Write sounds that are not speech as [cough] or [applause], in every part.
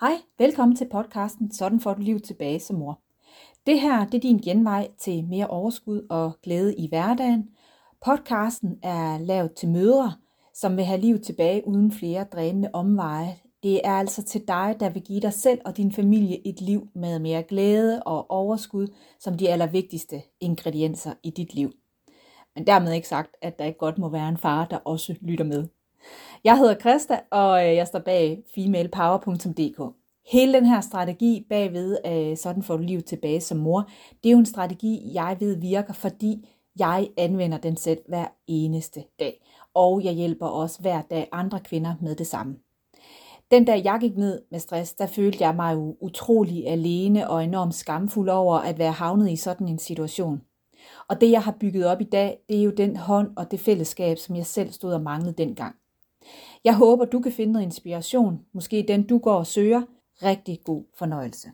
Hej, velkommen til podcasten Sådan får du liv tilbage som mor. Det her det er din genvej til mere overskud og glæde i hverdagen. Podcasten er lavet til mødre, som vil have liv tilbage uden flere drænende omveje. Det er altså til dig, der vil give dig selv og din familie et liv med mere glæde og overskud som de allervigtigste ingredienser i dit liv. Men dermed ikke sagt, at der ikke godt må være en far, der også lytter med. Jeg hedder Krista, og øh, jeg står bag femalepower.dk. Hele den her strategi bagved, øh, sådan får du livet tilbage som mor, det er jo en strategi, jeg ved virker, fordi jeg anvender den selv hver eneste dag. Og jeg hjælper også hver dag andre kvinder med det samme. Den dag jeg gik ned med stress, der følte jeg mig jo utrolig alene og enormt skamfuld over at være havnet i sådan en situation. Og det jeg har bygget op i dag, det er jo den hånd og det fællesskab, som jeg selv stod og manglede dengang. Jeg håber, du kan finde noget inspiration, måske den du går og søger. Rigtig god fornøjelse.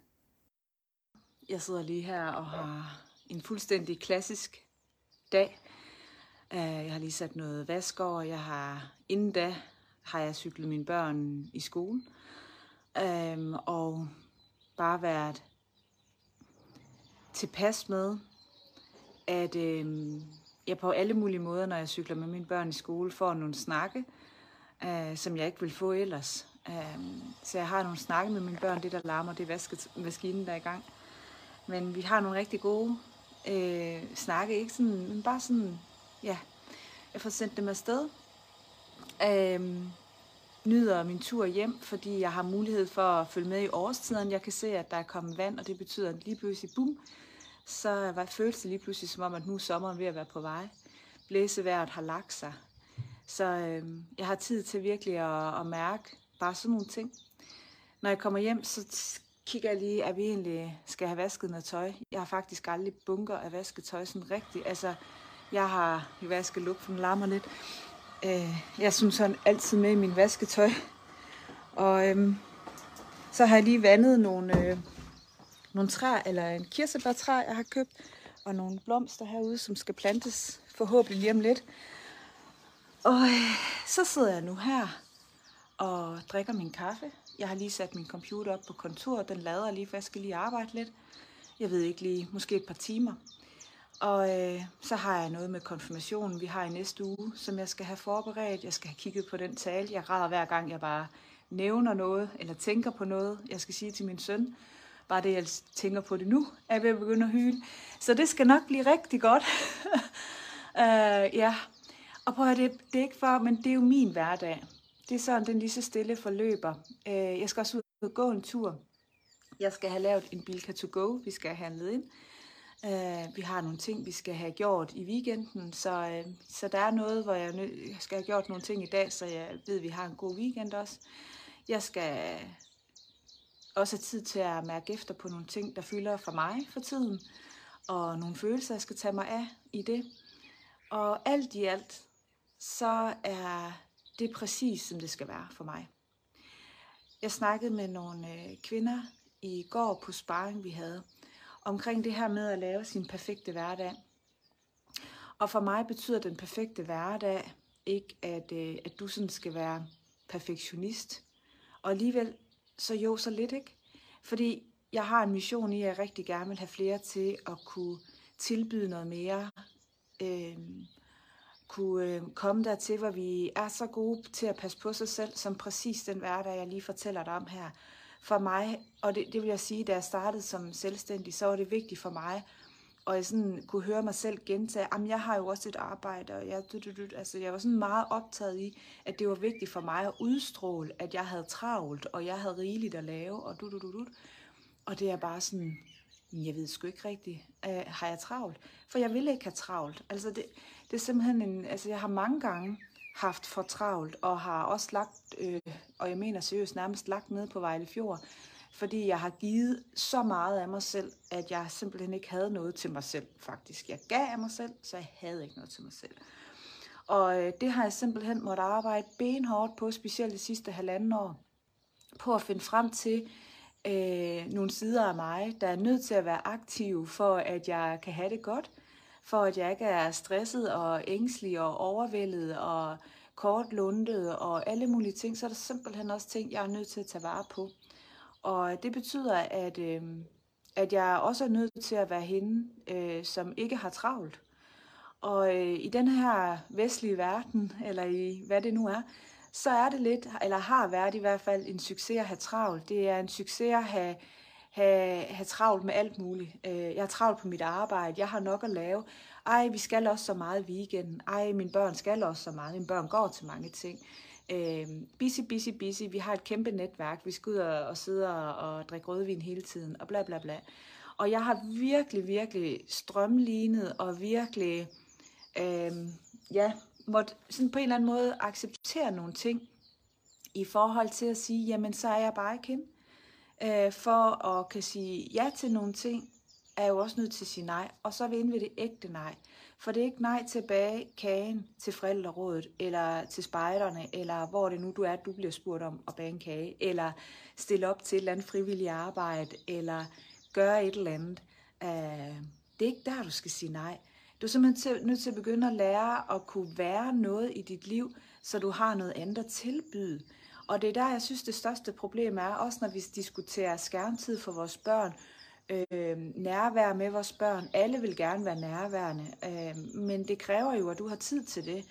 Jeg sidder lige her og har en fuldstændig klassisk dag. Øh, jeg har lige sat noget vask over. Jeg har, inden da har jeg cyklet mine børn i skole. Øhm, og bare været tilpas med, at øhm, jeg på alle mulige måder, når jeg cykler med mine børn i skole, får nogle snakke, øh, som jeg ikke vil få ellers. Øh, så jeg har nogle snakke med mine børn, det der larmer, det er vasket, maskinen, der er i gang. Men vi har nogle rigtig gode øh, snakke, ikke sådan, men bare sådan, ja, jeg får sendt dem afsted. Øh, nyder min tur hjem, fordi jeg har mulighed for at følge med i årstiden. Jeg kan se, at der er kommet vand, og det betyder at lige pludselig, bum, så var føles det lige pludselig som om, at nu er sommeren ved at være på vej. Blæseværet har lagt sig. Så øh, jeg har tid til virkelig at, at mærke bare sådan nogle ting. Når jeg kommer hjem, så kigger jeg lige, at vi egentlig skal have vasket noget tøj. Jeg har faktisk aldrig bunker af vasketøj sådan rigtigt. Altså, jeg har i vaskelup, for den larmer lidt. Øh, jeg synes sådan altid med i min vasketøj. Og øh, så har jeg lige vandet nogle, øh, nogle træer, eller en kirsebærtræ, jeg har købt, og nogle blomster herude, som skal plantes forhåbentlig lige om lidt. Og så sidder jeg nu her og drikker min kaffe. Jeg har lige sat min computer op på kontoret. Den lader lige, for jeg skal lige arbejde lidt. Jeg ved ikke lige, måske et par timer. Og øh, så har jeg noget med konfirmationen, vi har i næste uge, som jeg skal have forberedt. Jeg skal have kigget på den tale. Jeg græder hver gang, jeg bare nævner noget, eller tænker på noget, jeg skal sige til min søn. Bare det, jeg tænker på det nu, er ved at begynde at hyle. Så det skal nok blive rigtig godt. uh, [laughs] ja, og prøv at det, det er ikke for, men det er jo min hverdag. Det er sådan, den lige så stille forløber. Øh, jeg skal også ud og gå en tur. Jeg skal have lavet en Bilka to go, vi skal have handlet ind. Øh, vi har nogle ting, vi skal have gjort i weekenden, så, øh, så der er noget, hvor jeg, jeg skal have gjort nogle ting i dag, så jeg ved, at vi har en god weekend også. Jeg skal også have tid til at mærke efter på nogle ting, der fylder for mig for tiden, og nogle følelser, jeg skal tage mig af i det. Og alt i alt, så er det præcis, som det skal være for mig. Jeg snakkede med nogle øh, kvinder i går på sparring, vi havde, omkring det her med at lave sin perfekte hverdag. Og for mig betyder den perfekte hverdag ikke, at, øh, at du sådan skal være perfektionist. Og alligevel, så jo, så lidt ikke. Fordi jeg har en mission i, at jeg rigtig gerne vil have flere til at kunne tilbyde noget mere. Øh, kunne øh, komme dertil, hvor vi er så gode til at passe på sig selv, som præcis den hverdag, jeg lige fortæller dig om her. For mig, og det, det vil jeg sige, da jeg startede som selvstændig, så var det vigtigt for mig, og jeg sådan kunne høre mig selv gentage, at jeg har jo også et arbejde, og jeg, du, du, du, altså jeg var sådan meget optaget i, at det var vigtigt for mig at udstråle, at jeg havde travlt, og jeg havde rigeligt at lave, og du, du, du, du. Og det er bare sådan, jeg ved sgu ikke rigtigt, øh, har jeg travlt? For jeg ville ikke have travlt. Altså det, det er simpelthen en, altså jeg har mange gange haft for travlt, og har også lagt, øh, og jeg mener seriøst nærmest lagt ned på Vejle Fjord, fordi jeg har givet så meget af mig selv, at jeg simpelthen ikke havde noget til mig selv, faktisk. Jeg gav af mig selv, så jeg havde ikke noget til mig selv. Og øh, det har jeg simpelthen måtte arbejde benhårdt på, specielt de sidste halvanden år, på at finde frem til øh, nogle sider af mig, der er nødt til at være aktive, for at jeg kan have det godt, for at jeg ikke er stresset og ængstelig og overvældet og kortlundet og alle mulige ting, så er der simpelthen også ting, jeg er nødt til at tage vare på. Og det betyder, at, øh, at jeg også er nødt til at være hende, øh, som ikke har travlt. Og øh, i den her vestlige verden, eller i hvad det nu er, så er det lidt, eller har været i hvert fald en succes at have travlt. Det er en succes at have, have, have travlt med alt muligt. Øh, jeg har travlt på mit arbejde, jeg har nok at lave. Ej, vi skal også så meget i weekenden. Ej, mine børn skal også så meget. Mine børn går til mange ting. Øh, busy, busy, busy. Vi har et kæmpe netværk. Vi skal ud og, og sidde og, og drikke rødvin hele tiden, og bla bla bla. Og jeg har virkelig, virkelig strømlignet og virkelig, øh, ja, måtte sådan på en eller anden måde acceptere nogle ting i forhold til at sige, jamen så er jeg bare ikke hende. Øh, for at kan sige ja til nogle ting, er jo også nødt til at sige nej. Og så er vi inde ved det ægte nej. For det er ikke nej tilbage kagen til forældrerådet, eller til spejderne, eller hvor det nu du er, du bliver spurgt om at bage en kage, eller stille op til et eller andet frivilligt arbejde, eller gøre et eller andet. Uh, det er ikke der, du skal sige nej. Du er simpelthen nødt til at begynde at lære at kunne være noget i dit liv, så du har noget andet at tilbyde. Og det er der, jeg synes, det største problem er, også når vi diskuterer skærmtid for vores børn, øh, nærvær med vores børn. Alle vil gerne være nærværende, øh, men det kræver jo, at du har tid til det.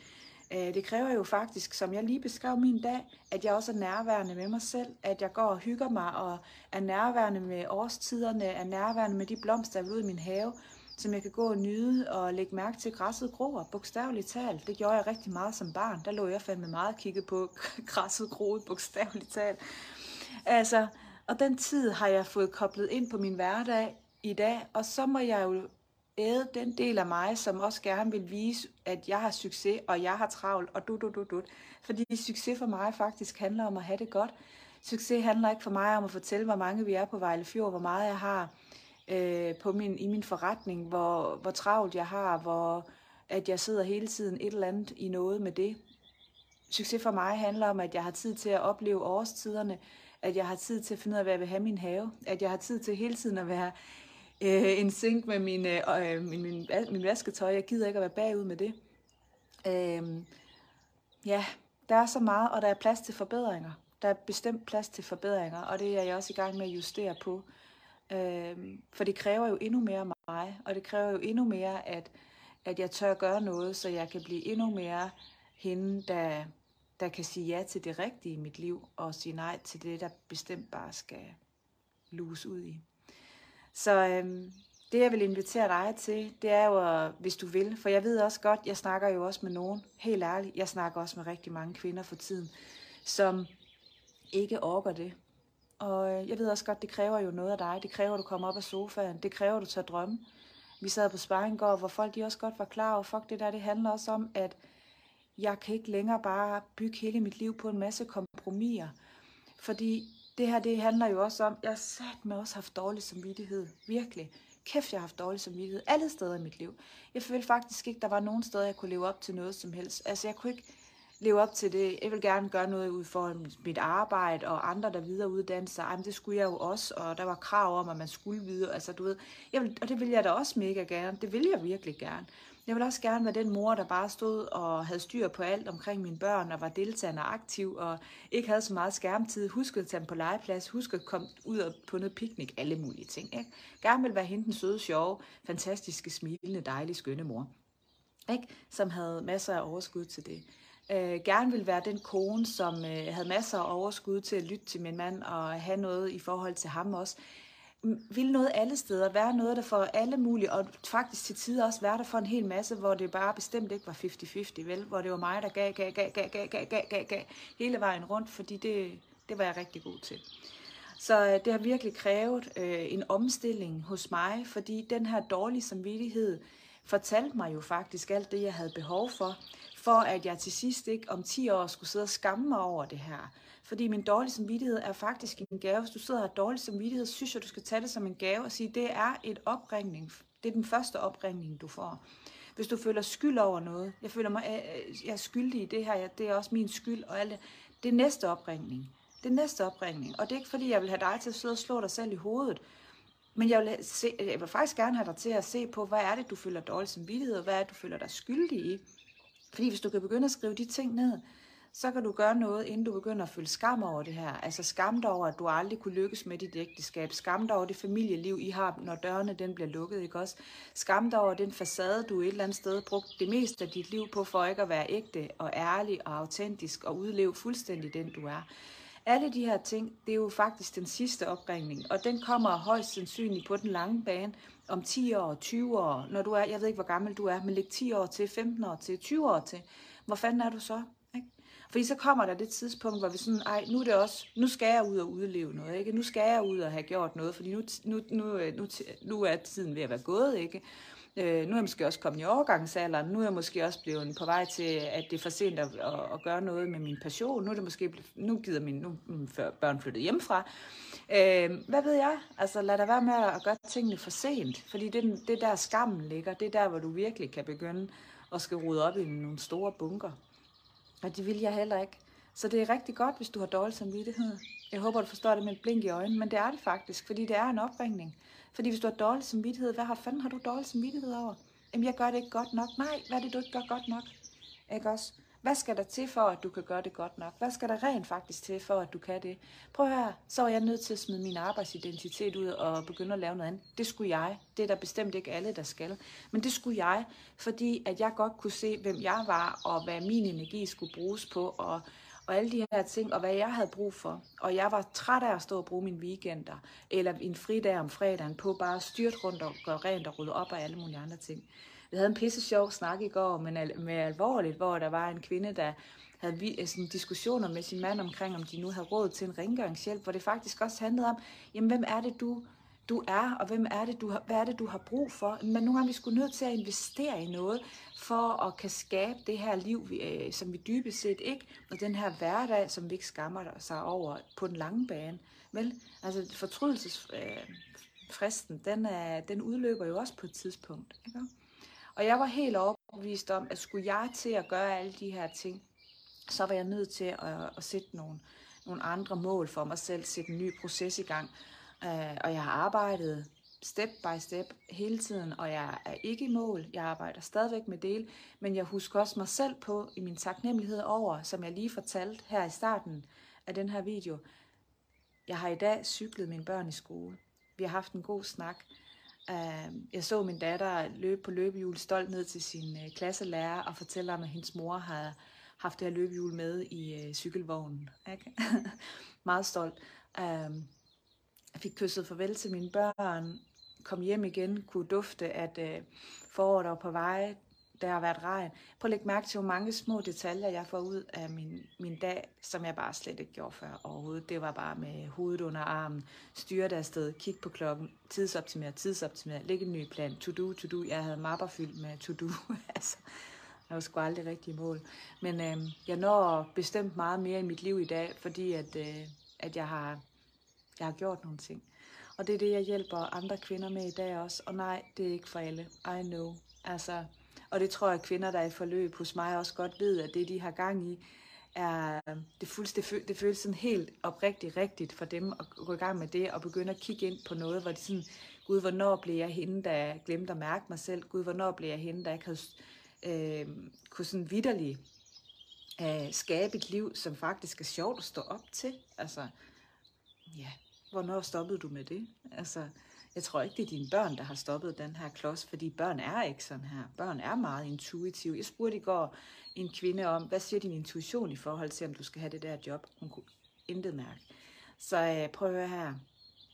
Øh, det kræver jo faktisk, som jeg lige beskrev min dag, at jeg også er nærværende med mig selv, at jeg går og hygger mig og er nærværende med årstiderne, er nærværende med de blomster, jeg vil ud i min have, som jeg kan gå og nyde og lægge mærke til græsset gror, bogstaveligt talt. Det gjorde jeg rigtig meget som barn. Der lå jeg fandme meget kigget på [laughs] græsset groet, bogstaveligt talt. Altså, og den tid har jeg fået koblet ind på min hverdag i dag, og så må jeg jo æde den del af mig, som også gerne vil vise, at jeg har succes, og jeg har travlt, og du, du, du, du. Fordi succes for mig faktisk handler om at have det godt. Succes handler ikke for mig om at fortælle, hvor mange vi er på Vejle Fjord, hvor meget jeg har øh, på min, i min forretning, hvor, hvor travlt jeg har, hvor at jeg sidder hele tiden et eller andet i noget med det. Succes for mig handler om, at jeg har tid til at opleve årstiderne, at jeg har tid til at finde ud af, hvad jeg vil have min have, at jeg har tid til hele tiden at være øh, en sink med min, øh, øh min, min, min vasketøj. Jeg gider ikke at være bagud med det. Øh, ja, der er så meget, og der er plads til forbedringer. Der er bestemt plads til forbedringer, og det er jeg også i gang med at justere på. Øh, Øh, for det kræver jo endnu mere af mig, og det kræver jo endnu mere, at, at jeg tør gøre noget, så jeg kan blive endnu mere hende, der, der kan sige ja til det rigtige i mit liv, og sige nej til det, der bestemt bare skal luse ud i. Så øhm, det, jeg vil invitere dig til, det er jo, hvis du vil, for jeg ved også godt, jeg snakker jo også med nogen, helt ærligt, jeg snakker også med rigtig mange kvinder for tiden, som ikke orker det. Og øh, jeg ved også godt, det kræver jo noget af dig. Det kræver, at du kommer op af sofaen. Det kræver, at du tager drømme. Vi sad på Sparringård, hvor folk de også godt var klar over, fuck det der, det handler også om, at jeg kan ikke længere bare bygge hele mit liv på en masse kompromiser. Fordi det her, det handler jo også om, jeg har sat mig også haft dårlig samvittighed. Virkelig. Kæft, jeg har haft dårlig samvittighed. Alle steder i mit liv. Jeg følte faktisk ikke, der var nogen steder, jeg kunne leve op til noget som helst. Altså, jeg kunne ikke leve op til det. Jeg vil gerne gøre noget ud for mit arbejde, og andre, der videreuddanner sig. Jamen, det skulle jeg jo også, og der var krav om, at man skulle videre. Altså, du ved, jeg vil, og det vil jeg da også mega gerne. Det vil jeg virkelig gerne. Jeg vil også gerne være den mor, der bare stod og havde styr på alt omkring mine børn, og var deltagende og aktiv, og ikke havde så meget skærmtid. Huskede at tage dem på legeplads, huskede at komme ud og på noget piknik, alle mulige ting. Ikke? Gerne vil være hende den søde, sjove, fantastiske, smilende, dejlige, skønne mor. Ikke? Som havde masser af overskud til det. Øh, gerne vil være den kone, som øh, havde masser af overskud til at lytte til min mand og have noget i forhold til ham også vil noget alle steder, være noget, der for alle mulige, og faktisk til tider også være der for en hel masse, hvor det bare bestemt ikke var 50-50, vel? Hvor det var mig, der gav, gav, gav, gav, gav, gav, gav, gav, gav hele vejen rundt, fordi det, det var jeg rigtig god til. Så øh, det har virkelig krævet øh, en omstilling hos mig, fordi den her dårlige samvittighed fortalte mig jo faktisk alt det, jeg havde behov for, for at jeg til sidst ikke om 10 år skulle sidde og skamme mig over det her. Fordi min dårlige samvittighed er faktisk en gave. Hvis du sidder og har dårlig samvittighed, synes jeg, du skal tage det som en gave og sige, det er et opringning. Det er den første opringning, du får. Hvis du føler skyld over noget, jeg føler mig, øh, øh, jeg er skyldig i det her, det er også min skyld og alt det. Det er næste opringning. Det er næste opringning. Og det er ikke fordi, jeg vil have dig til at sidde og slå dig selv i hovedet. Men jeg vil, se, jeg vil faktisk gerne have dig til at se på, hvad er det, du føler dårlig samvittighed, og hvad er det, du føler dig skyldig i. Fordi hvis du kan begynde at skrive de ting ned, så kan du gøre noget, inden du begynder at føle skam over det her. Altså skam dig over, at du aldrig kunne lykkes med dit ægteskab. Skam dig over det familieliv, I har, når dørene den bliver lukket, ikke også? Skam dig over den facade, du et eller andet sted brugt det meste af dit liv på, for ikke at være ægte og ærlig og autentisk og udleve fuldstændig den, du er. Alle de her ting, det er jo faktisk den sidste opringning, og den kommer højst sandsynligt på den lange bane om 10 år, 20 år, når du er, jeg ved ikke, hvor gammel du er, men læg 10 år til, 15 år til, 20 år til. Hvor fanden er du så? Ikke? Fordi så kommer der det tidspunkt, hvor vi sådan, ej, nu er det også, nu skal jeg ud og udleve noget, ikke? Nu skal jeg ud og have gjort noget, fordi nu, nu, nu, nu, nu er tiden ved at være gået, ikke? Øh, nu er jeg måske også kommet i overgangsalderen. Nu er jeg måske også blevet på vej til, at det er for sent at, at, at gøre noget med min passion. Nu er det måske, nu gider min, nu mm, før børn flyttet hjemmefra. Øh, hvad ved jeg? Altså lad dig være med at gøre tingene for sent. Fordi det, det der skammen ligger, det er der, hvor du virkelig kan begynde at skal rode op i nogle store bunker. Og det vil jeg heller ikke. Så det er rigtig godt, hvis du har dårlig samvittighed. Jeg håber, du forstår det med et blink i øjnene, men det er det faktisk, fordi det er en opringning. Fordi hvis du har dårlig samvittighed, hvad har fanden har du dårlig samvittighed over? Jamen, jeg gør det ikke godt nok. Nej, hvad er det, du ikke gør godt nok? Ikke også? Hvad skal der til for, at du kan gøre det godt nok? Hvad skal der rent faktisk til for, at du kan det? Prøv her, så er jeg nødt til at smide min arbejdsidentitet ud og begynde at lave noget andet. Det skulle jeg. Det er der bestemt ikke alle, der skal. Men det skulle jeg, fordi at jeg godt kunne se, hvem jeg var, og hvad min energi skulle bruges på, og og alle de her ting, og hvad jeg havde brug for. Og jeg var træt af at stå og bruge mine weekender, eller en fridag om fredagen, på bare at styrt rundt og gøre rent og rydde op og alle mulige andre ting. Vi havde en pisse sjov snak i går, men med alvorligt, hvor der var en kvinde, der havde vi, øh, sådan diskussioner med sin mand omkring, om de nu havde råd til en rengøringshjælp, hvor det faktisk også handlede om, jamen hvem er det, du du er, og hvem er det, du har, hvad er det, du har brug for. Men nogle gange er vi sgu nødt til at investere i noget, for at kan skabe det her liv, vi, øh, som vi dybest set ikke, og den her hverdag, som vi ikke skammer sig over på den lange bane. Vel, altså fortrydelsesfristen, øh, den, er, den udløber jo også på et tidspunkt. Ikke? Og jeg var helt overbevist om, at skulle jeg til at gøre alle de her ting, så var jeg nødt til at, at sætte nogle, nogle andre mål for mig selv, sætte en ny proces i gang, Øh, og jeg har arbejdet step by step hele tiden, og jeg er ikke i mål. Jeg arbejder stadigvæk med del, men jeg husker også mig selv på i min taknemmelighed over, som jeg lige fortalte her i starten af den her video. Jeg har i dag cyklet mine børn i skole. Vi har haft en god snak. Øh, jeg så min datter løbe på løbehjul stolt ned til sin øh, klasselærer og fortælle om, at hendes mor havde haft det her løbehjul med i øh, cykelvognen. Ikke? [laughs] Meget stolt. Jeg fik kysset farvel til mine børn, kom hjem igen, kunne dufte, at øh, foråret var på vej, der har været regn. Prøv at lægge mærke til, hvor mange små detaljer, jeg får ud af min, min dag, som jeg bare slet ikke gjorde før overhovedet. Det var bare med hovedet under armen, styre der afsted, kigge på klokken, tidsoptimere, tidsoptimere, lægge en ny plan, to do, to do. Jeg havde mapper fyldt med to do. [laughs] altså, jeg var sgu aldrig rigtig i mål. Men øh, jeg når bestemt meget mere i mit liv i dag, fordi at, øh, at jeg har jeg har gjort nogle ting. Og det er det, jeg hjælper andre kvinder med i dag også. Og nej, det er ikke for alle. I know. Altså, og det tror jeg, at kvinder, der er i forløb hos mig, også godt ved, at det, de har gang i, er, det, fuldstændig, det føles sådan helt oprigtigt rigtigt for dem at gå i gang med det, og begynde at kigge ind på noget, hvor de sådan, gud, hvornår blev jeg hende, der glemte at mærke mig selv? Gud, hvornår blev jeg hende, der ikke havde øh, kunne sådan vidderligt øh, skabe et liv, som faktisk er sjovt at stå op til? Altså, ja, Hvornår stoppede du med det? Altså, jeg tror ikke, det er dine børn, der har stoppet den her klods, fordi børn er ikke sådan her. Børn er meget intuitive. Jeg spurgte i går en kvinde om, hvad siger din intuition i forhold til, om du skal have det der job? Hun kunne intet mærke. Så øh, prøv at høre her.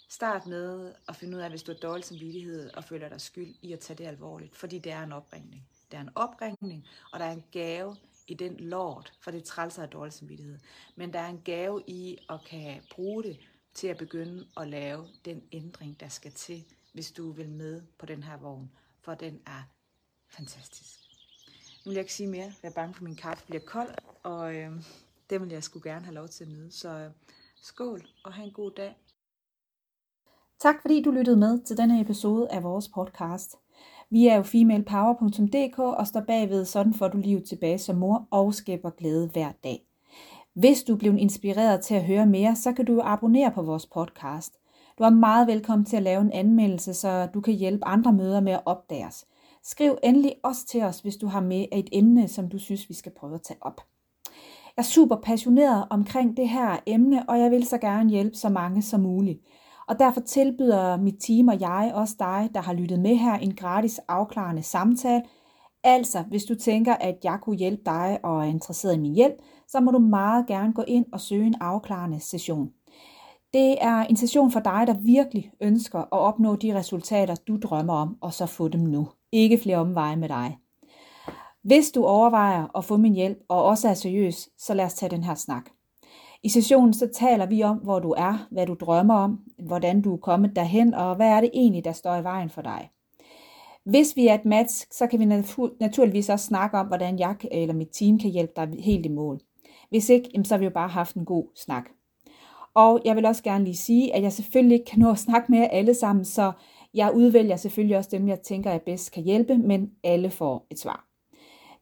Start med at finde ud af, hvis du har dårlig samvittighed og føler dig skyld i at tage det alvorligt, fordi det er en opringning. Det er en opringning, og der er en gave i den lort, for det trælser af dårlig samvittighed. Men der er en gave i at kan bruge det til at begynde at lave den ændring, der skal til, hvis du vil med på den her vogn, for den er fantastisk. Nu vil jeg ikke sige mere, jeg er bange for, at min kaffe bliver kold, og øh, det vil jeg skulle gerne have lov til at nyde. Så øh, skål, og have en god dag. Tak fordi du lyttede med til denne episode af vores podcast. Vi er jo femalepower.dk og står bagved, sådan får du livet tilbage som mor og skaber glæde hver dag. Hvis du blev inspireret til at høre mere, så kan du abonnere på vores podcast. Du er meget velkommen til at lave en anmeldelse, så du kan hjælpe andre møder med at opdage os. Skriv endelig også til os, hvis du har med et emne, som du synes, vi skal prøve at tage op. Jeg er super passioneret omkring det her emne, og jeg vil så gerne hjælpe så mange som muligt. Og derfor tilbyder mit team og jeg også dig, der har lyttet med her, en gratis afklarende samtale. Altså, hvis du tænker, at jeg kunne hjælpe dig og er interesseret i min hjælp, så må du meget gerne gå ind og søge en afklarende session. Det er en session for dig, der virkelig ønsker at opnå de resultater, du drømmer om, og så få dem nu. Ikke flere omveje med dig. Hvis du overvejer at få min hjælp og også er seriøs, så lad os tage den her snak. I sessionen så taler vi om, hvor du er, hvad du drømmer om, hvordan du er kommet derhen, og hvad er det egentlig, der står i vejen for dig. Hvis vi er et match, så kan vi naturligvis også snakke om, hvordan jeg eller mit team kan hjælpe dig helt i mål. Hvis ikke, så har vi jo bare haft en god snak. Og jeg vil også gerne lige sige, at jeg selvfølgelig ikke kan nå at snakke med jer alle sammen, så jeg udvælger selvfølgelig også dem, jeg tænker, jeg bedst kan hjælpe, men alle får et svar.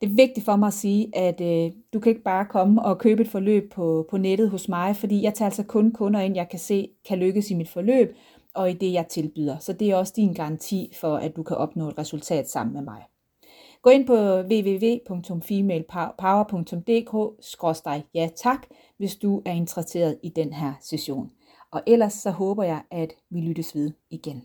Det er vigtigt for mig at sige, at øh, du kan ikke bare komme og købe et forløb på, på nettet hos mig, fordi jeg tager altså kun kunder ind, jeg kan se kan lykkes i mit forløb, og i det, jeg tilbyder. Så det er også din garanti for, at du kan opnå et resultat sammen med mig. Gå ind på www.femalepower.dk-ja tak, hvis du er interesseret i den her session. Og ellers så håber jeg, at vi lyttes ved igen.